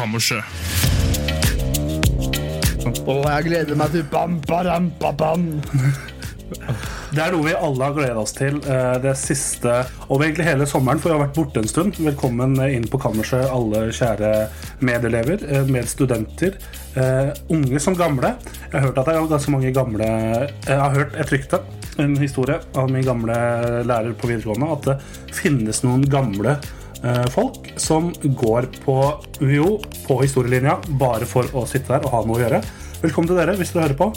Kammerset. Og jeg gleder meg til bam, baram, babam. Det er noe vi alle har gleda oss til eh, det siste og egentlig hele sommeren, for vi har vært borte en stund. Velkommen inn på kammerset, alle kjære medelever, eh, medstudenter. eh, Unge som gamle. Jeg har hørt at det er ganske mange gamle Jeg har hørt et rykte, en historie av min gamle lærer på videregående, at det finnes noen gamle folk som går på UiO, på historielinja, bare for å sitte der og ha noe å gjøre. Velkommen til dere hvis dere hører på.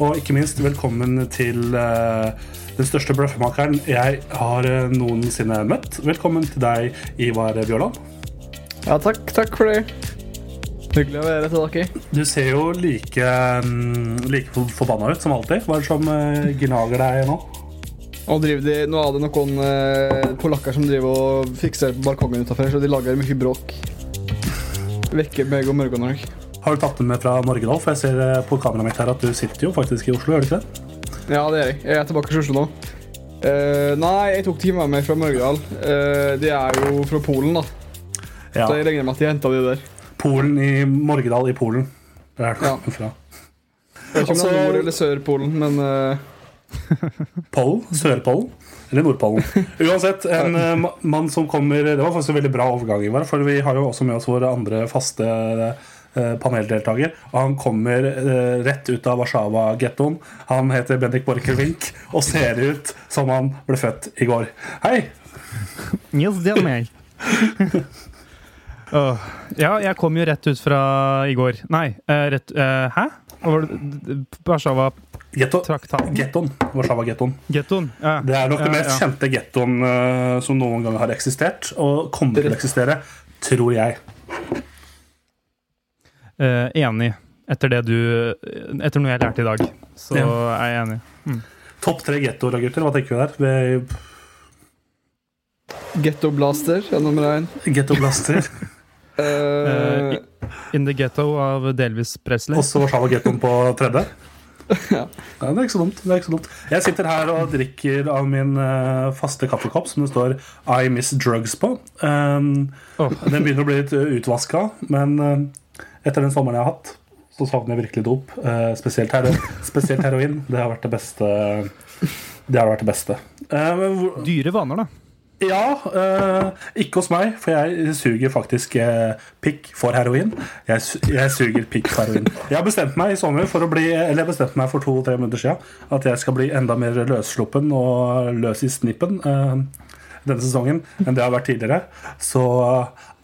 Og ikke minst velkommen til eh, den største bløffmakeren jeg har eh, noensinne møtt. Velkommen til deg, Ivar Bjørland. Ja, takk, takk for det. Hyggelig å være tilbake. Du ser jo like, mm, like forbanna ut som alltid. Hva er det som eh, gnager deg nå? Og driver de, nå er det noen eh, polakker som driver og fikser balkongen utenfor, så de lager mye bråk. Vekker meg og morgenen òg. Har du tatt den med fra Morgedal? For jeg ser eh, på kameraet mitt her at du sitter jo faktisk i Oslo, gjør du ikke det? Ja, det gjør jeg. Jeg er tilbake i Oslo nå. Uh, nei, jeg tok de med meg fra Mørgedal. Uh, de er jo fra Polen, da. Ja. Så jeg regner med at de henta de der. Polen i Morgedal i Polen. Det er det Ja. fra. Jeg vet ikke om det Altså- er Nord- eller Sør-Polen, men eh, Pollen? Sørpollen? Eller Nordpollen? Uansett, en eh, mann som kommer Det var faktisk en veldig bra overgang, Ivar. For vi har jo også med oss vår andre faste eh, paneldeltaker. Og han kommer eh, rett ut av Warszawa-gettoen. Han heter Bendik Borchgrevink og ser ut som han ble født i går. Hei! Yes, det er meg. Åh, ja, jeg kom jo rett ut fra i går. Nei, eh, rett uh, Hæ? Hva var det? Gettoen. Warszawa-gettoen. Ja. Det er nok den Ja, mest ja. kjente gettoen uh, som noen gang har eksistert, og kommer til å eksistere, tror jeg. Uh, enig. Etter det du Etter noe jeg lærte i dag, så Ja. er jeg enig. Topp tre gettoer, gutter. Hva tenker vi der? Getto Blaster er nummer én. Getto Blaster. Eh, In the Ghetto av Delvis Presley. Også Warszawa-gettoen på tredje. Ja. Det er ikke så dumt. det er ikke så dumt Jeg sitter her og drikker av min uh, faste kaffekopp som det står I Miss Drugs på. Um, oh. Den begynner å bli litt utvaska, men uh, etter den sommeren jeg har hatt, så savner jeg virkelig dop. Uh, spesielt, hero spesielt heroin. Det har vært det beste. Det har vært det beste. Eh, hvor- Dyre vaner, da. Ja, eh, ikke hos meg, for jeg suger faktisk eh, pikk for heroin. Jeg, jeg suger pikk for heroin. Jeg bestemte meg i sommer for å bli Eller jeg bestemte meg for to-tre minutter siden at jeg skal bli enda mer løssluppen og løs i snippen eh, denne sesongen enn det jeg har vært tidligere. Så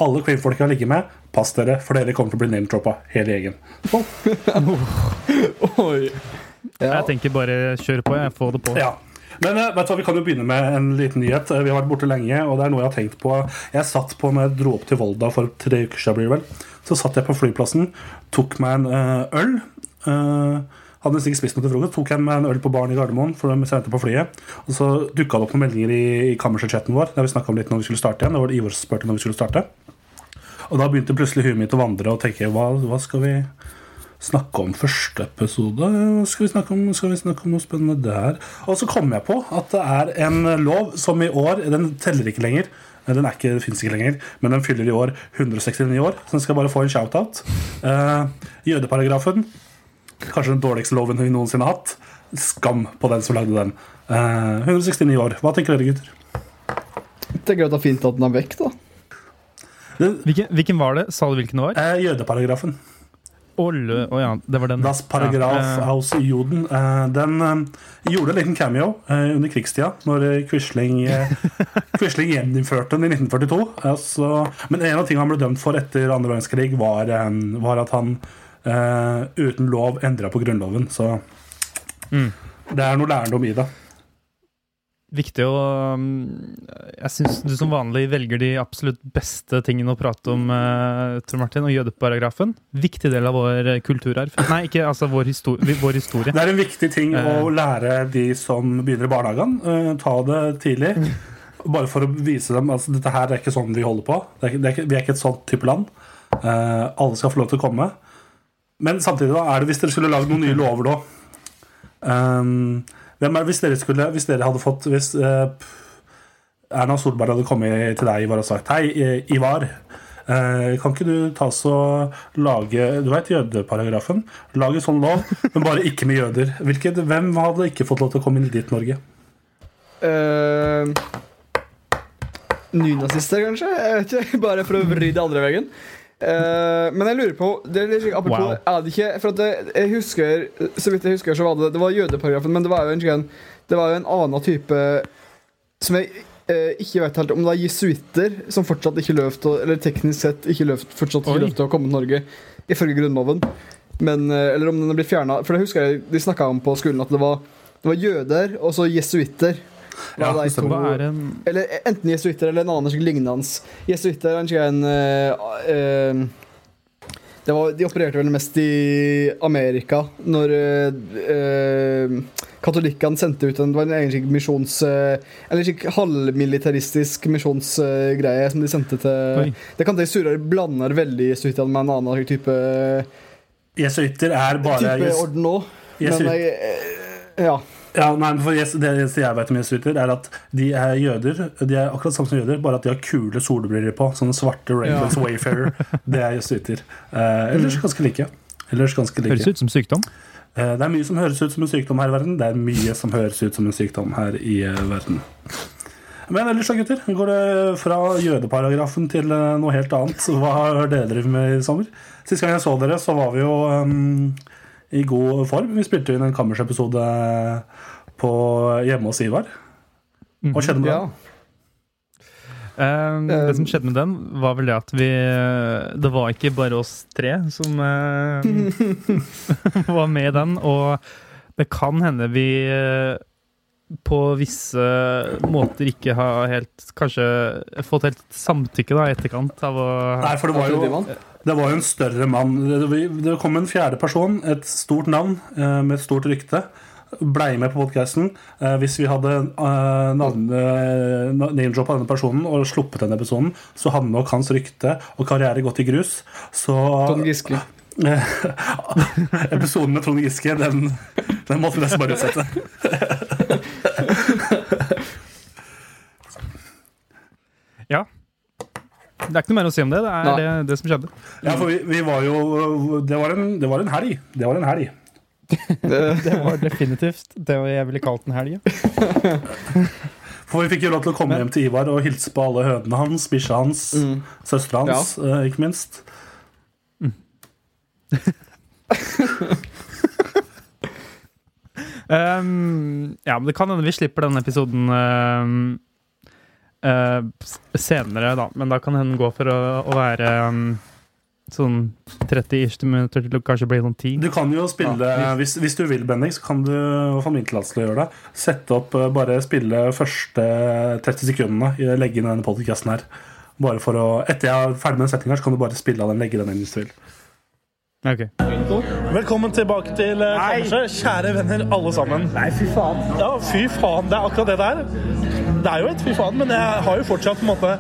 alle kvinnfolk jeg har ligget med, pass dere, for dere kommer til å bli name-droppa hele gjengen. Oi. Ja. Jeg tenker bare kjør på, jeg. Få det på. Ja. Men eh, vet du hva, vi kan jo begynne med en liten nyhet. Eh, Vi har vært borte lenge, og det er noe jeg har tenkt på. Jeg satt på når jeg dro opp til Volda for tre uker siden, blir vel. Så satt jeg på flyplassen, tok meg en eh, øl. hadde nesten ikke spist noe til frokost. Tok jeg meg en øl på baren i Gardermoen for de ventet på flyet. Og så dukka det opp noen meldinger i, i kammerset-chatten vår. Der vi om litt når vi skulle starte igjen. Det var det Ivor spurte når vi skulle starte. Og da begynte plutselig huet mitt å vandre og tenke hva, hva skal vi snakke om første episode? Skal vi snakke om, skal vi snakke om noe spennende der? Og så kom jeg på at det er en lov som i år Den teller ikke lenger. Den er ikke, lenger, men den fyller i år 169 år. Så den skal bare få en shout-out. Eh, jødeparagrafen. Kanskje den dårligste loven vi noensinne har hatt. Skam på den som lagde den. Eh, 169 år. Hva tenker dere, gutter? Jeg tenker at det er fint at den er vekk, da. Hvilken, hvilken var det? Sa du hvilken år? eh, jødeparagrafen. Olle Å ja, det var den. Das Paragraf Ja, eh, aus Juden. Eh, Den eh, gjorde en liten cameo under krigstida, når Quisling, Quisling gjeninnførte den i 1942. Altså, men en av tingene han ble dømt for etter andre verdenskrig, var, var at han uten lov endra på Grunnloven. Så Mm. det er noe lærdom i det. Viktig å um, Jeg syns du som vanlig velger de absolutt beste tingene å prate om, uh, Tor Martin, og jødeparagrafen. Viktig del av vår eh, kulturarv. Nei, ikke altså vår, histor vår historie. Det er en viktig ting å Eh. lære de som begynner i barnehagen. Eh, ta det tidlig. Bare for å vise dem at altså, dette her er ikke sånn vi holder på. Det er, det er vi er ikke et sånt type land. Eh, alle skal få lov til å komme. Men samtidig, da, er det hvis dere skulle lagd noen nye lover da um, hvem er, hvis, dere skulle, hvis dere hadde fått Hvis uh, Erna Solberg hadde kommet til deg Ivar, og sagt Hei, eh, Ivar. eh, kan ikke du ta så lage Du vet jødeparagrafen? Lag en sånn lov, men bare ikke med jøder. Hvilket, hvem hadde ikke fått lov til å komme inn dit, Norge? Uh, nynazister, kanskje? Jeg vet ikke, Bare for å vri det andre veien. Eh, men jeg lurer på det litt, Apropos, Wow. er det ikke For at det, jeg husker Så vidt jeg husker, så var det Det var jødeparagrafen, men det var jo en, det var jo en annen type Som jeg uh, ikke vet helt om det er jesuitter som fortsatt ikke løft, Eller teknisk sett ikke løft, fortsatt ikke Oi. til å komme til Norge, ifølge Grunnloven. Men, uh, eller om den er blitt fjerna. For det husker jeg de snakka om på skolen, at det var, det var jøder og så jesuitter. Ja. Hva er en eller enten jesuitter eller en annen lignende. Jesuitter er en uh, uh, det var, De opererte vel mest i Amerika når uh, katolikkene sendte ut en, det var en egen slik misjons... eller slik halvmilitaristisk misjonsgreie som de sendte til Oi. Det kan de surere blander veldig jesuittene med en annen slik type, Jesuitter er bare type orden òg. Men jeg, ja. Ja, nei, for yes, Det eneste jeg vet om jesuitter, er at de er jøder. De er akkurat samme som jøder, bare at de har kule solbriller på. Sånne svarte Rainbows Wayfarer. Det er jesuitter. Eh, ellers ganske like. Ellers ganske like. Høres ut som sykdom. Eh, Det er mye som høres ut som en sykdom her i verden. Det er mye som høres ut som en sykdom her i eh, verden. Men ellers da, gutter. Går det fra jødeparagrafen til eh, noe helt annet? Hva har dere drevet med i sommer? Sist gang jeg så dere, så var vi jo um, i god form. Vi spilte inn en kammersepisode på hjemme hos Ivar. Hva skjedde med ja. den? Eh, det som skjedde med den, var vel det at vi Det var ikke bare oss tre som uh, var med i den, og det kan hende vi eh, på visse måter ikke har helt Kanskje fått helt samtykke da, i etterkant av å Nei, for det var jo. Det var jo en større mann. Det, kom en fjerde person, et stort navn eh, med et stort rykte. Blei med på podkasten. Eh, hvis vi hadde eh, navn- name-droppa denne personen og sluppet denne episoden, så hadde nok hans rykte og karriere gått i grus. Så Trond Giske. Episoden med Trond Giske, den, den måtte vi nesten bare utsette. Ja. Det er ikke noe mer å si om det. Det er det, det som skjedde. Ja, for vi, vi var jo Det var en, det var en helg. Det var en helg. Det var definitivt det jeg ville kalt en helg. For vi fikk jo lov til å komme hjem til Ivar og hilse på alle hønene hans, bikkja hans, Mm. søstera hans, ja. ikke minst. Um, ja, men det kan hende vi slipper denne episoden um, uh, senere, da. Men da kan den gå for å, å være um, sånn 30-ish minutter til å kanskje bli sånn 10. Du kan jo spille, hvis, hvis du vil, Bendik, så kan du få min tillatelse til å gjøre det. Sette opp, eh, bare spille første 30 sekundene, legge inn denne podcasten her. Bare for å, Etter jeg er ferdig med den setningen, så kan du bare spille av den, legge den inn hvis du vil. Okay. Velkommen tilbake til eh, kammerset, kjære venner alle sammen. Nei, fy faen. Ja, fy faen. Det er akkurat det det er. Det er jo et fy faen, men jeg har jo fortsatt på en måte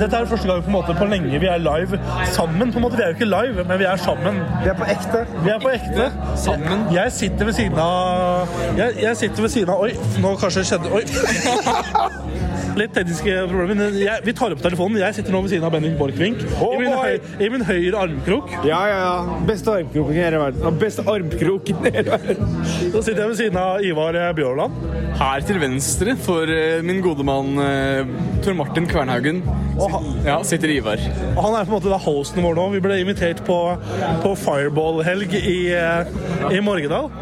Dette er første gang på en måte på lenge vi er live sammen. på en måte Vi er jo ikke live, men vi er sammen. Vi er på ekte. Vi er på ekte. Sammen. Jeg sitter ved siden av Jeg, jeg sitter ved siden av Oi, nå kanskje skjedde Oi. Litt tekniske problemer. men Jeg, vi tar opp telefonen. Jeg sitter nå ved siden av Bendik Borchgrevink i, min i min høyre armkrok. Ja, ja, ja. Beste armkroken i hele verden. Beste armkroken i hele verden. Så sitter jeg ved siden av Ivar Bjørland. Her til venstre for eh, min gode mann eh, Tor Martin Kvernhaugen han, ja, sitter Ivar. han er på en måte da hosten vår nå. Vi ble invitert på, på Fireball-helg i, eh, i Morgedal.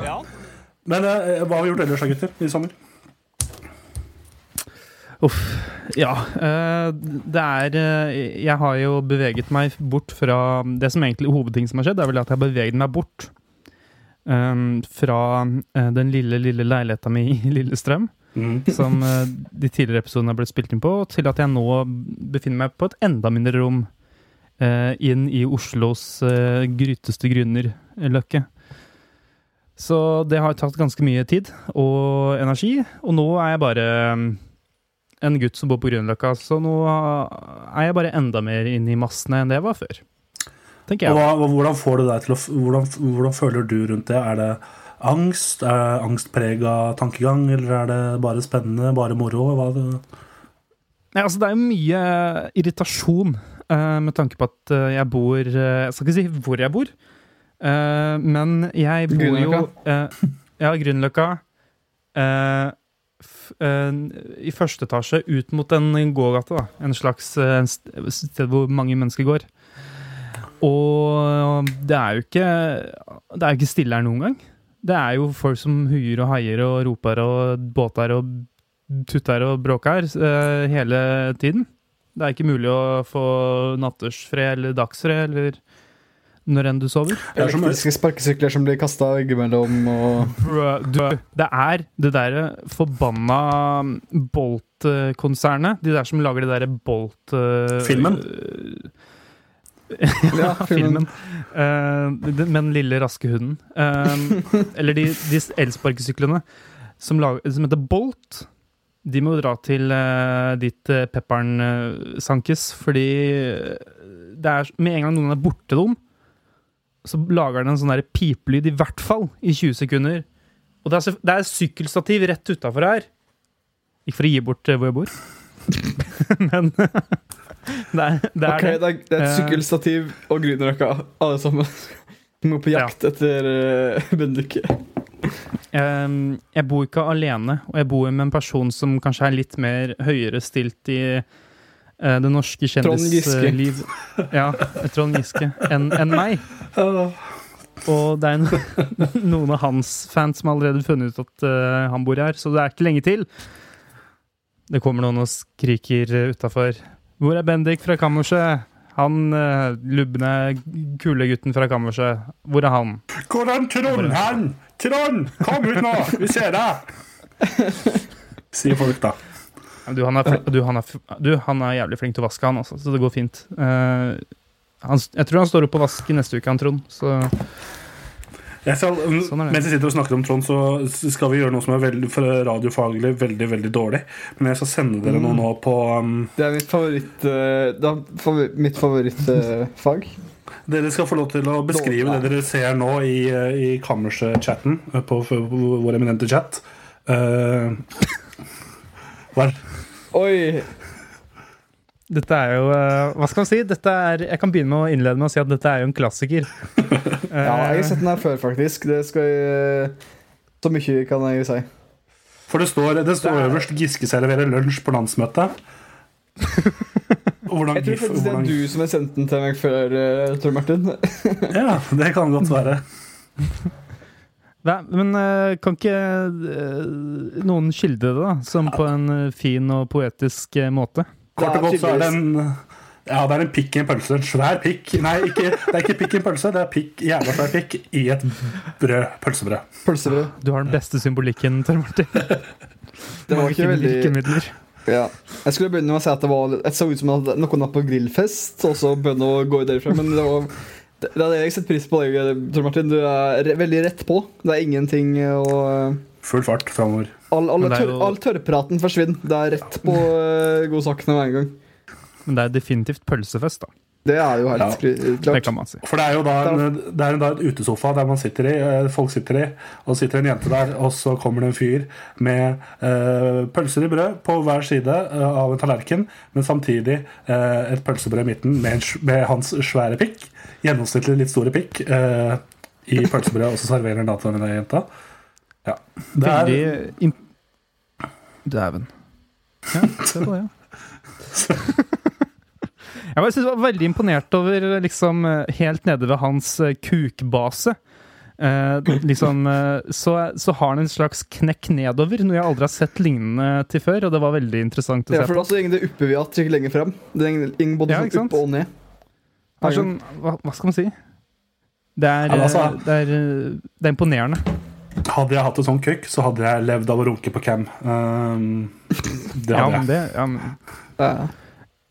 Men eh, hva har vi gjort ellers da, gutter, i sommer? Uff. Ja. eh, det er eh, Jeg har jo beveget meg bort fra Det som egentlig hovedting som har skjedd, er vel at jeg har beveget meg bort. eh, fra eh, den lille, lille leiligheta mi i Lillestrøm. som eh, de tidligere episodene har blitt spilt inn på, til at jeg nå befinner meg på et enda mindre rom inn i Oslos gryteste grunner-løkke. Så det har tatt ganske mye tid og energi, og nå er jeg bare mm, en gutt som bor på Grünerløkka, så nå er jeg bare enda mer inne i massene enn det jeg var før. Tenker Og jeg. hva, hvordan får du deg til å hvordan, hvordan føler du rundt det? Er det angst? Er det angstprega tankegang, eller er det bare spennende, bare moro? Hva er det? Nei, altså, det er jo mye irritasjon eh, med tanke på at eh, jeg bor eh, Jeg skal ikke si hvor jeg bor, eh, men jeg bor jo Ja, Grünerløkka. Eh, I første etasje ut mot en gågate. En slags eh, sted hvor mange mennesker går. Og det er jo ikke Det er jo ikke stille her noen gang. Det er jo folk som huier og haier og roper og båter og tutter og bråker eh, hele tiden. Det er ikke mulig å få nattersfred eller dagsfred eller når enn du sover. Det er som- Elektriske sparkesykler som blir kasta veggimellom og Du, det er det derre forbanna Bolt-konsernet. De der som lager det derre Bolt eh, Filmen? ja, filmen. Eh, med den lille raske hunden. Eh, eller de, de elsparkesyklene som, som heter Bolt. De må dra til eh, dit eh, pepperen eh, sankes, fordi det er med en gang noen er borte dem, så lager den en sånn pipelyd, i hvert fall i 20 sekunder. Og det er, det er sykkelstativ rett utafor her. Ikke for å gi bort eh, hvor jeg bor, men det er det. Er Ok, det. det er, det er et Eh. sykkelstativ og Grünerløkka, alle sammen. Vi må på jakt etter uh, jeg bor ikke alene, og jeg bor med en person som kanskje er litt mer høyere stilt i det norske kjendisliv Ja, Trond Giske enn en meg. Og det er noen av hans fans som har allerede funnet ut at eh, han bor her, så det er ikke lenge til. Det kommer noen og skriker utafor. Hvor er Bendik fra kammerset? Han uh, lubne, kule gutten fra kammerset. Hvor er han? Hvor er Trond hen? Trond, kom ut nå! Vi ser deg! Sier folk, da. Du han, er, du, han er, du, han er jævlig flink til å vaske, han også, så det går fint. Uh, han, jeg tror han står opp og vasker neste uke, han Trond. Så Jeg skal, Sånn er det. mens vi sitter og snakker om Trond, så skal vi gjøre noe som er veldig, for radiofaglig veldig veldig dårlig. Men jeg skal sende dere Mm. noe nå på um, Det er mitt favoritt uh, Det er mitt favorittfag. Dere skal få lov til å beskrive Dårlig. det dere ser nå i, uh, i kammerset-chatten på, på, på vår eminente chat. Uh, er Oi! dette er jo eh, Hva skal man si? Dette er, jeg kan begynne med å innlede med å si at dette er jo en klassiker. Eh, Ja, jeg har sett den her før, faktisk. Det skal jeg Så mye kan jeg jo si. For det står, det står øverst 'Giske serverer lunsj på landsmøtet'. Og Hvordan, Jeg tror faktisk faktisk det er du som har sendt den til meg før, uh, Tor Martin. Ja, det kan godt være. Hva, men eh, kan ikke eh, noen skildre det, da? Som på en eh, fin og poetisk måte? Kort og er godt så er det en Ja, det er en pikk i en pølse. En svær pikk. Nei, ikke, det er ikke pikk i en pølse, det er pikk, jævla svær pikk i et brød. Pølsebrød. Pølsebrød. Du har den beste symbolikken, Tor Martin. Det var ikke veldig virkemidler. Ja. Jeg skulle begynne med å si at det var jeg så ut som at noen var på grillfest, og så begynne å gå derfra, men det var det, hadde jeg sett pris på deg, Tor Martin. Du er re veldig rett på. Det er ingenting å Full fart framover. All, all, tørr, jo- all tørrpraten forsvinner. Det er rett på uh, godsakene med en gang. Men det er definitivt pølsefest, da. Det er jo helt Ja. klart. Det klart. kan man si. For det er jo da en, det er da et utesofa der man sitter i, eh, folk sitter i, og sitter en jente der, og så kommer det en fyr med eh, pølser i brød på hver side eh, av en tallerken, men samtidig eh, et pølsebrød i midten med, en, med hans svære pikk, gjennomsnittlig litt store pikk, eh, i pølsebrød, og så serverer han da til denne jenta. Ja. Det er, Veldig imp... Dæven. Ja, se på det, ja. Jeg bare synes jeg var veldig imponert over liksom helt nede ved hans eh, kukbase. Eh, liksom, eh, så, så har han en slags knekk nedover, noe jeg aldri har sett lignende til før. Og det var veldig interessant å Ja, for da så går det oppe ved at ikke lenger frem. Det går både Ja, sånn opp og ned. Det er sånn, hva, hva skal man si? Det er, Ja, altså- eh, det er, eh, det er imponerende. Hadde jeg hatt en sånn køkk, så hadde jeg levd av å runke på cam. Um, det Ja, hadde men jeg. det ja, men Ja.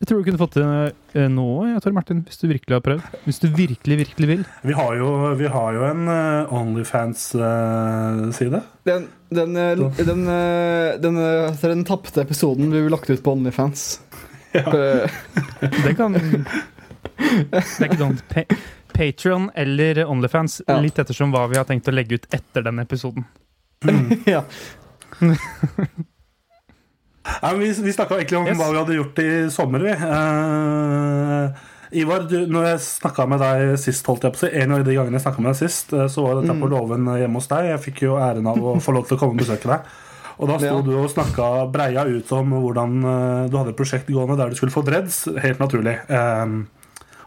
Jeg tror du kunne fått det noe, nå, jeg, Tor Martin, hvis du virkelig har prøvd. Hvis du virkelig, virkelig vil. Vi har jo, vi har jo en Onlyfans-side. Den, den, eh, den, eh, den, eh, den tapte episoden vi lagt ut på Onlyfans. Ja. Det kan Det er ikke sånn pa Patron eller Onlyfans, Ja. litt ettersom hva vi har tenkt å legge ut etter den episoden. ja. ja men vi vi snakka egentlig om Yes. hva vi hadde gjort i sommer, vi. Uh, Ivar, du, når jeg snakka med deg sist, holdt jeg på å si, en av de gangene jeg snakka med deg sist, eh, så var dette på låven hjemme hos deg. Jeg fikk jo æren av å få lov til å komme og besøke deg. Og da sto Ja. du og snakka breia ut om hvordan eh, du hadde et prosjekt gående der du skulle få dreads. Helt naturlig. Eh,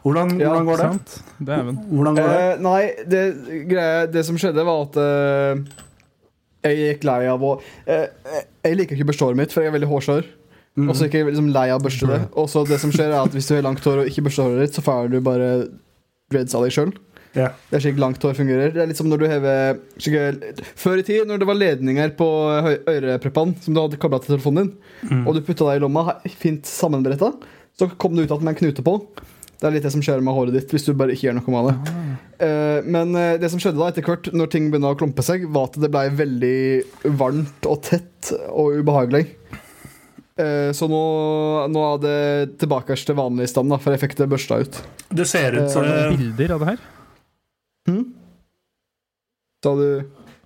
hvordan, Ja, hvordan går det? Hvordan går det? Eh, nei, det, greia, det som skjedde, var at eh, jeg gikk lei av å eh, Jeg liker ikke børstehåret mitt, for jeg er veldig hårsår. Mm. Og så gikk jeg liksom lei av å børste det. Og så det som skjer, er at hvis du har langt hår og ikke børster håret ditt, så får du bare dreads av deg sjøl. Yeah. Det er slik langt hår fungerer. Det er litt som når du hever Før i tid, når det var ledninger på ørepreppene som du hadde kabla til telefonen din, Mm. og du putta deg i lomma, fint sammenbretta, så kom det ut at med en knute på. Det er litt det som skjer med håret ditt hvis du bare ikke gjør noe med det. Eh, men eh, det som skjedde da etter hvert, når ting begynte å klumpe seg, var at det ble veldig varmt og tett og ubehagelig. Eh, så nå, nå er det tilbake til vanlig stand, da, for jeg fikk det børsta ut. Det ser ut som Eh, Bilder av det her? Hmm? Sa du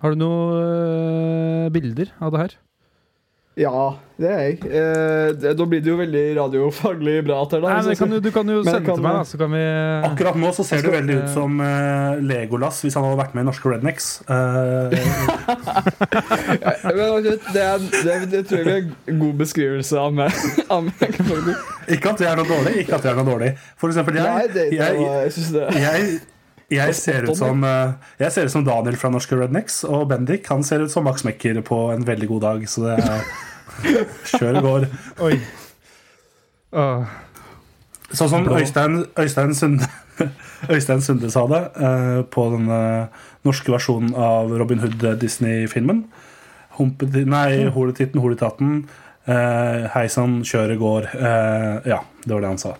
Har du noen bilder av det her? Ja, det er jeg. Eh, det, da blir det jo veldig radiofaglig bra. Til, deg, Nei, men kan du, du kan jo Men sende kan- til meg, da, så kan vi Akkurat nå så ser du det veldig ut som uh, Legolas hvis han hadde vært med i Norske Rednecks. Eh, Men, det, er, det, det tror jeg er en god beskrivelse av meg. Av meg ikke at det er noe dårlig. Ikke at det er noe dårlig For eksempel, Nei, jeg, det, det jeg, jeg jeg, jeg ser ut som eh, Jeg ser ut som Daniel fra Norske Rednecks, og Bendik han ser ut som Max Mekker på en veldig god dag. Så det er Kjør går. Oi. Uh. Sånn som Øystein, Øystein, Sunde, Øystein Sunde sa det uh, på den eh, norske versjonen av Robin Hood Disney-filmen. Humpeti- Nei, Holetitten, Holetatten. Uh, Hei sann, kjøret går. Uh, ja, det var det han sa.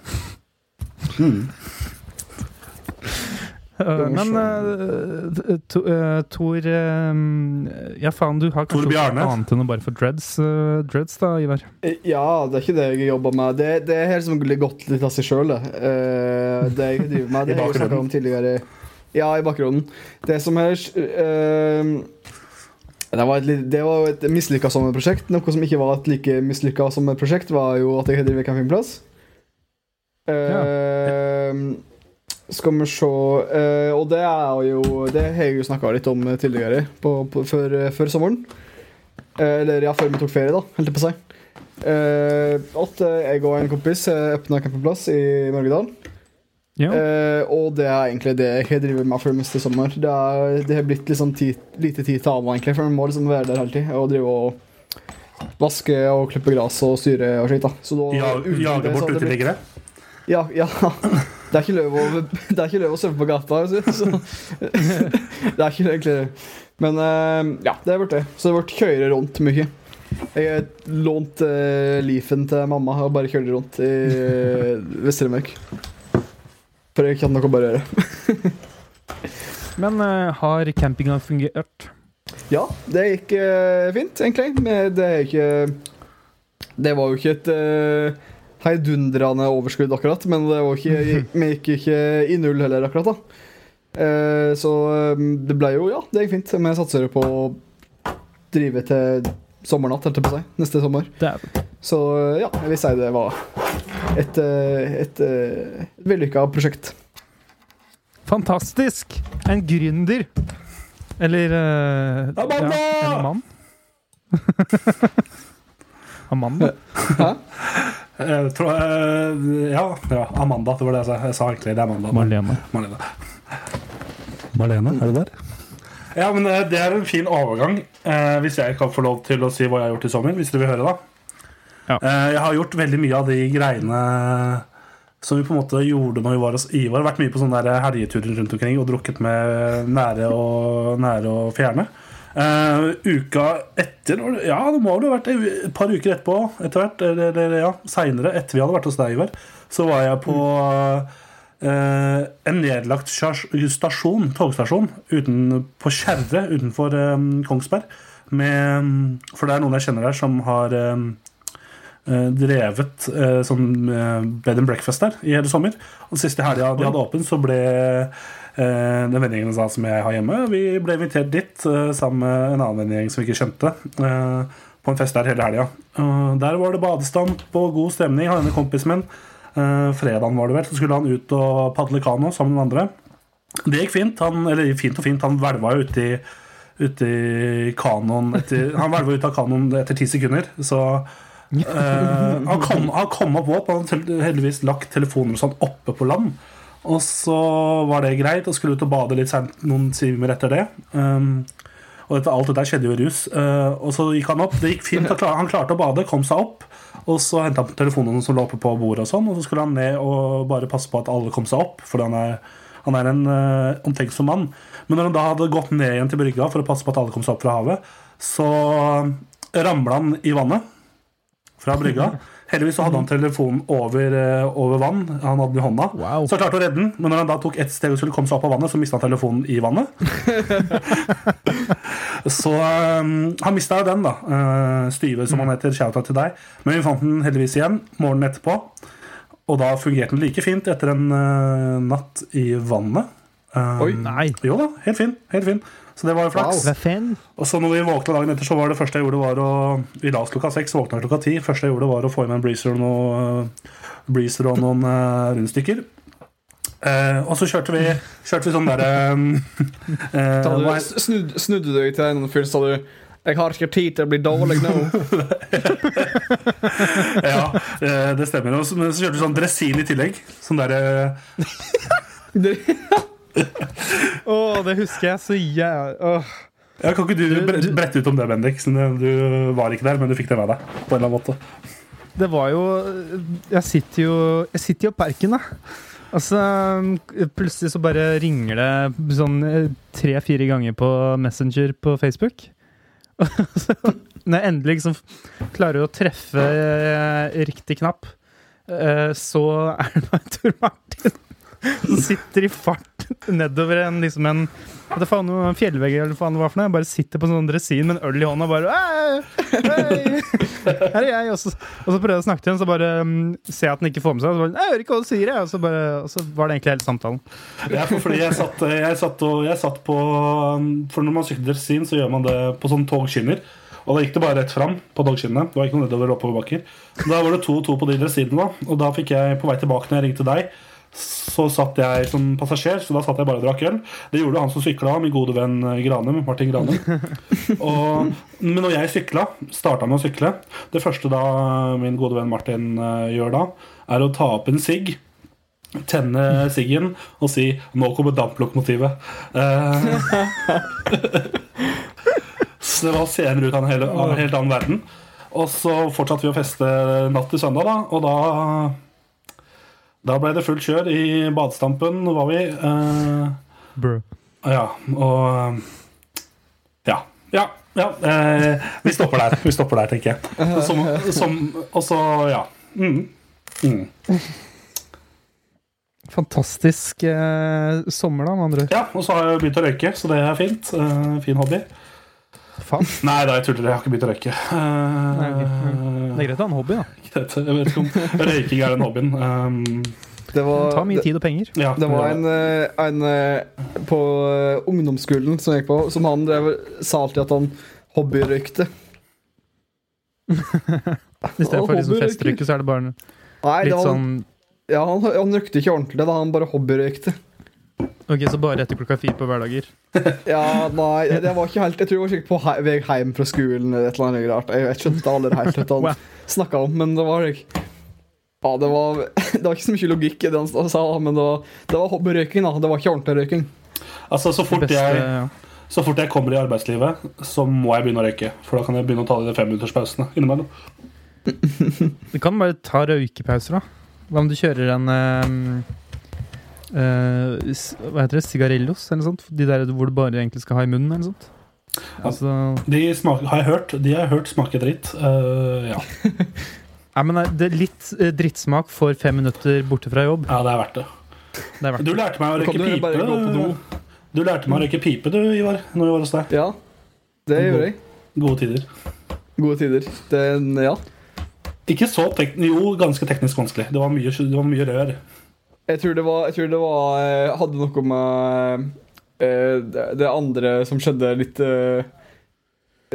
Øh, men uh, to, uh, Tor øh, Ja, faen, du har kanskje noe annet enn å bare få dreads, dreads da, Ivar? Ja, det er ikke det jeg jobber med. Det, det er helt som gått litt av seg sjøl, det. Eh, det jeg driver med. Det har jeg snakka om tidligere. Ja, i bakgrunnen. Det som er eh, det var et, det var et mislykka sommerprosjekt. Noe som ikke var et like mislykka sommerprosjekt, var jo at jeg driver campingplass. Eh, Skal vi se uh, Og det er jo Det har jeg jo snakka litt om tidligere, på, på, før, før sommeren. Uh, eller ja, før vi tok ferie, da, holdt jeg på å si. Uh, at eh, jeg og en kompis åpna campingplass i Mørgedal. Ja. Eh, og det er egentlig det jeg har drevet med det i sommer. Det, er, det har blitt liksom ti, lite tid til annet, egentlig, for man må liksom være der hele tida og drive og vaske og klippe gress og styre og slikt. da. Så da- Ja, jage bort uteliggere. Ja, ja. Det er ikke lov å, det er ikke lov å surfe på gata. Så. Det er ikke egentlig. Men eh, ja, det blitt det. Så det har blitt kjøre rundt mye. Jeg har lånt uh, Leafen til mamma og bare kjørt rundt i uh, Vest-Telemark. For jeg kan noe bare gjøre. Men uh, har campinga fungert? Ja, det gikk uh, fint, egentlig. Men det er ikke Det var jo ikke et heidundrende overskudd, akkurat. Men det var ikke, vi gikk ikke i null heller, akkurat. da Eh, Så eh, det ble jo Ja, det gikk fint. Vi satser på å drive til sommernatt, holdt jeg på å si. Neste sommer. Så eh, ja, jeg vil si det var et, eh, et, eh, et vellykka prosjekt. Fantastisk! En gründer. Eller uh, Amanda! Ja, en mann. Amanda. Hæ? Jeg tror, eh, ja, ja, Amanda. Det var det jeg sa. Jeg sa egentlig det er Amanda. Marlene. Marlene. Marlene, er du der? Ja, men eh, Det er en fin overgang, eh, hvis jeg kan få lov til å si hva jeg har gjort i sommer. Hvis du vil høre, da. Ja. Eh, jeg har gjort veldig mye av de greiene som vi på en måte gjorde når vi var hos Ivar. Vært mye på sånne helgeturer rundt omkring og drukket med nære og, nære og fjerne. Eh, uka etter Ja, det må vel ha vært et par uker etterpå, etter hvert. Eller, eller ja, seinere, etter vi hadde vært hos deg, Ivar, så var jeg på uh, en nedlagt stasjon, togstasjon uten, på Kjerre utenfor um, Kongsberg. Med, for det er noen jeg kjenner der som har eh, drevet uh, sånn bed and breakfast der i hele sommer. Og siste helga de hadde åpen, så ble den vennegjengen sa som jeg har hjemme, vi ble invitert dit eh, sammen med en annen vennegjeng som vi ikke kjente. eh, på en fest der hele helga. Der var det badestamp og god stemning. Han ene kompisen min, eh, fredagen var det vel, så skulle han ut og padle kano sammen med andre. Det gikk fint. Han, eller fint og fint, han hvelva jo uti ute i kanoen etter, Han hvelva ut av kanoen etter ti sekunder, så uh, han, kom, han kom opp våt, han hadde heldigvis lagt telefonen sånn oppe på land. Og så var det greit, og skulle ut og bade litt sent noen timer etter det. Um, og dette, alt dette skjedde jo i rus. Uh, og så gikk han opp. Det gikk fint, han klarte å bade, kom seg opp. Og så henta han telefonen som lå oppe på bordet, og sånn Og så skulle han ned og bare passe på at alle kom seg opp, Fordi han er, han er en uh, omtenksom mann. Men når han da hadde gått ned igjen til brygga for å passe på at alle kom seg opp fra havet, så ramla han i vannet fra brygga. Heldigvis så hadde han telefonen over, eh, over vann. Han hadde den i hånda. Wow. Så han klarte å redde den, men når han da tok ett steg og skulle komme seg opp av vannet, så mista han telefonen i vannet. så um, han mista jo den, da. Uh, Styve, som han heter. Shoutout til deg. Men vi fant den heldigvis igjen morgenen etterpå. Og da fungerte den like fint etter en uh, natt i vannet. Um, Oi. Nei. Jo da, helt fin. Helt fin. Så det var jo flaks. Wow. Og så når vi våkna dagen etter, så var det første jeg gjorde var å Vi la oss klokka seks, våkna klokka ti. første jeg gjorde var å få i meg en breezer og, noe, breezer og noen uh, rundstykker. Uh, og så kjørte vi, kjørte vi sånn derre eh, Da snudde du snudde deg til en fyr, sa du Jeg har ikke tid til å bli dårlig nå. Ja, eh, det stemmer. Og så, men så kjørte vi sånn dresin i tillegg. Sånn derre Å, det husker jeg så jævlig ja, Kan ikke du brette ut om det, Bendik? Du var ikke der, men du fikk det med deg. På en eller annen måte Det var jo Jeg sitter jo Jeg sitter jo på Erken, da. Altså, plutselig så bare ringer det sånn tre-fire ganger på Messenger på Facebook. Og så, når jeg endelig liksom klarer å treffe eh, riktig knapp, eh, så er det bare Tor Martin som sitter i fart nedover en liksom en det faen noe fjellvegg eller faen det for noe. Jeg bare sitter på en sånn dresin med en øl i hånda og bare «Hei, Her er jeg. Og så, og så prøver jeg å snakke til henne, så bare um, ser jeg at den ikke får med seg. Og så bare, jeg hører ikke hva du sier, jeg. Og så, bare, og så var det egentlig hele samtalen. Ja, for fordi jeg satt, jeg satt, og, jeg satt på For når man sykler dresin, så gjør man det på sånn togskinner. Og da gikk det bare rett fram på togskinnene. Det var ikke noe nedover oppoverbakker. Da var det to og to på de dresinene. Og da fikk jeg på vei tilbake når jeg ringte deg. Så satt jeg som passasjer, så da satt jeg bare og drakk øl. Det gjorde han som sykla, min gode venn eh, Granum. Martin Granum. Og, men når jeg sykla, starta med å sykle Det første da min gode venn Martin eh, gjør da, er å ta opp en sigg tenne siggen og si 'nå kommer damplokomotivet'. Eh, så det var scener ut av en, hel, av en helt annen verden. Og så fortsatte vi å feste natt til søndag, da, og da Da ble det fullt kjør i badestampen, var vi. Eh, Bro. ja, og Ja. Ja. ja eh, vi stopper der, Vi stopper der, tenker jeg. Som, som, og så, ja. Mm. Mm. Fantastisk eh, sommer, da, med andre. Ja, og så har jeg begynt å røyke, så det er fint. Eh, fin hobby. Faen. Nei da, jeg tuller. Jeg har ikke begynt å røyke. Eh, Nei, Det er greit å ha en hobby, da. greit. Jeg vet ikke om røyking er den hobbyen. Um, Det Det var, tar mye det, tid og penger. ja, det var en, eh, en eh, på eh, ungdomsskolen som jeg gikk på, som han drev, sa alltid at han hobbyrøykte. I stedet for liksom festrøyke, så er det bare Nei, det var, sånn ja, han, han røykte ikke ordentlig, det var han bare hobbyrøykte. Ok, så bare etter klokka fire på hverdager. Ja, nei, det var ikke helt Jeg tror jeg var sikkert på hei, vei hjem fra skolen eller et eller annet rart. Jeg, jeg skjønte aldri helt hva han snakka om, men det var ikke Ja, det var, det var ikke så mye logikk i det han sa, men det var, det var hobbyrøyking, da. Det var ikke ordentlig røyking. altså, så fort, Beste, jeg, ja. så fort jeg kommer i arbeidslivet, så må jeg begynne å røyke. For da kan jeg begynne å ta de femminutterspausene innimellom. Du kan bare ta røykepauser, da. Hva om du kjører en s- Hva heter det? Sigarillos, eller noe sånt? De der hvor du bare egentlig skal ha i munnen, eller noe sånt? Altså, De smaker, har jeg hørt De har jeg hørt smaker dritt. Uh, ja. Nei, men det er litt eh, drittsmak for fem minutter borte fra jobb. ja, det er verdt det. Det er verdt Du lærte meg å røyke pipe. Du lærte meg å røyke pipe, du, Ivar, når vi var hos deg. Ja, det gjorde jeg. Gode tider. Gode tider. Den, ja. Ikke så tek Jo, ganske teknisk vanskelig. Det var mye, det var mye rør. Jeg tror det var, jeg tror det var eh, Hadde noe med uh, det det andre som skjedde litt uh,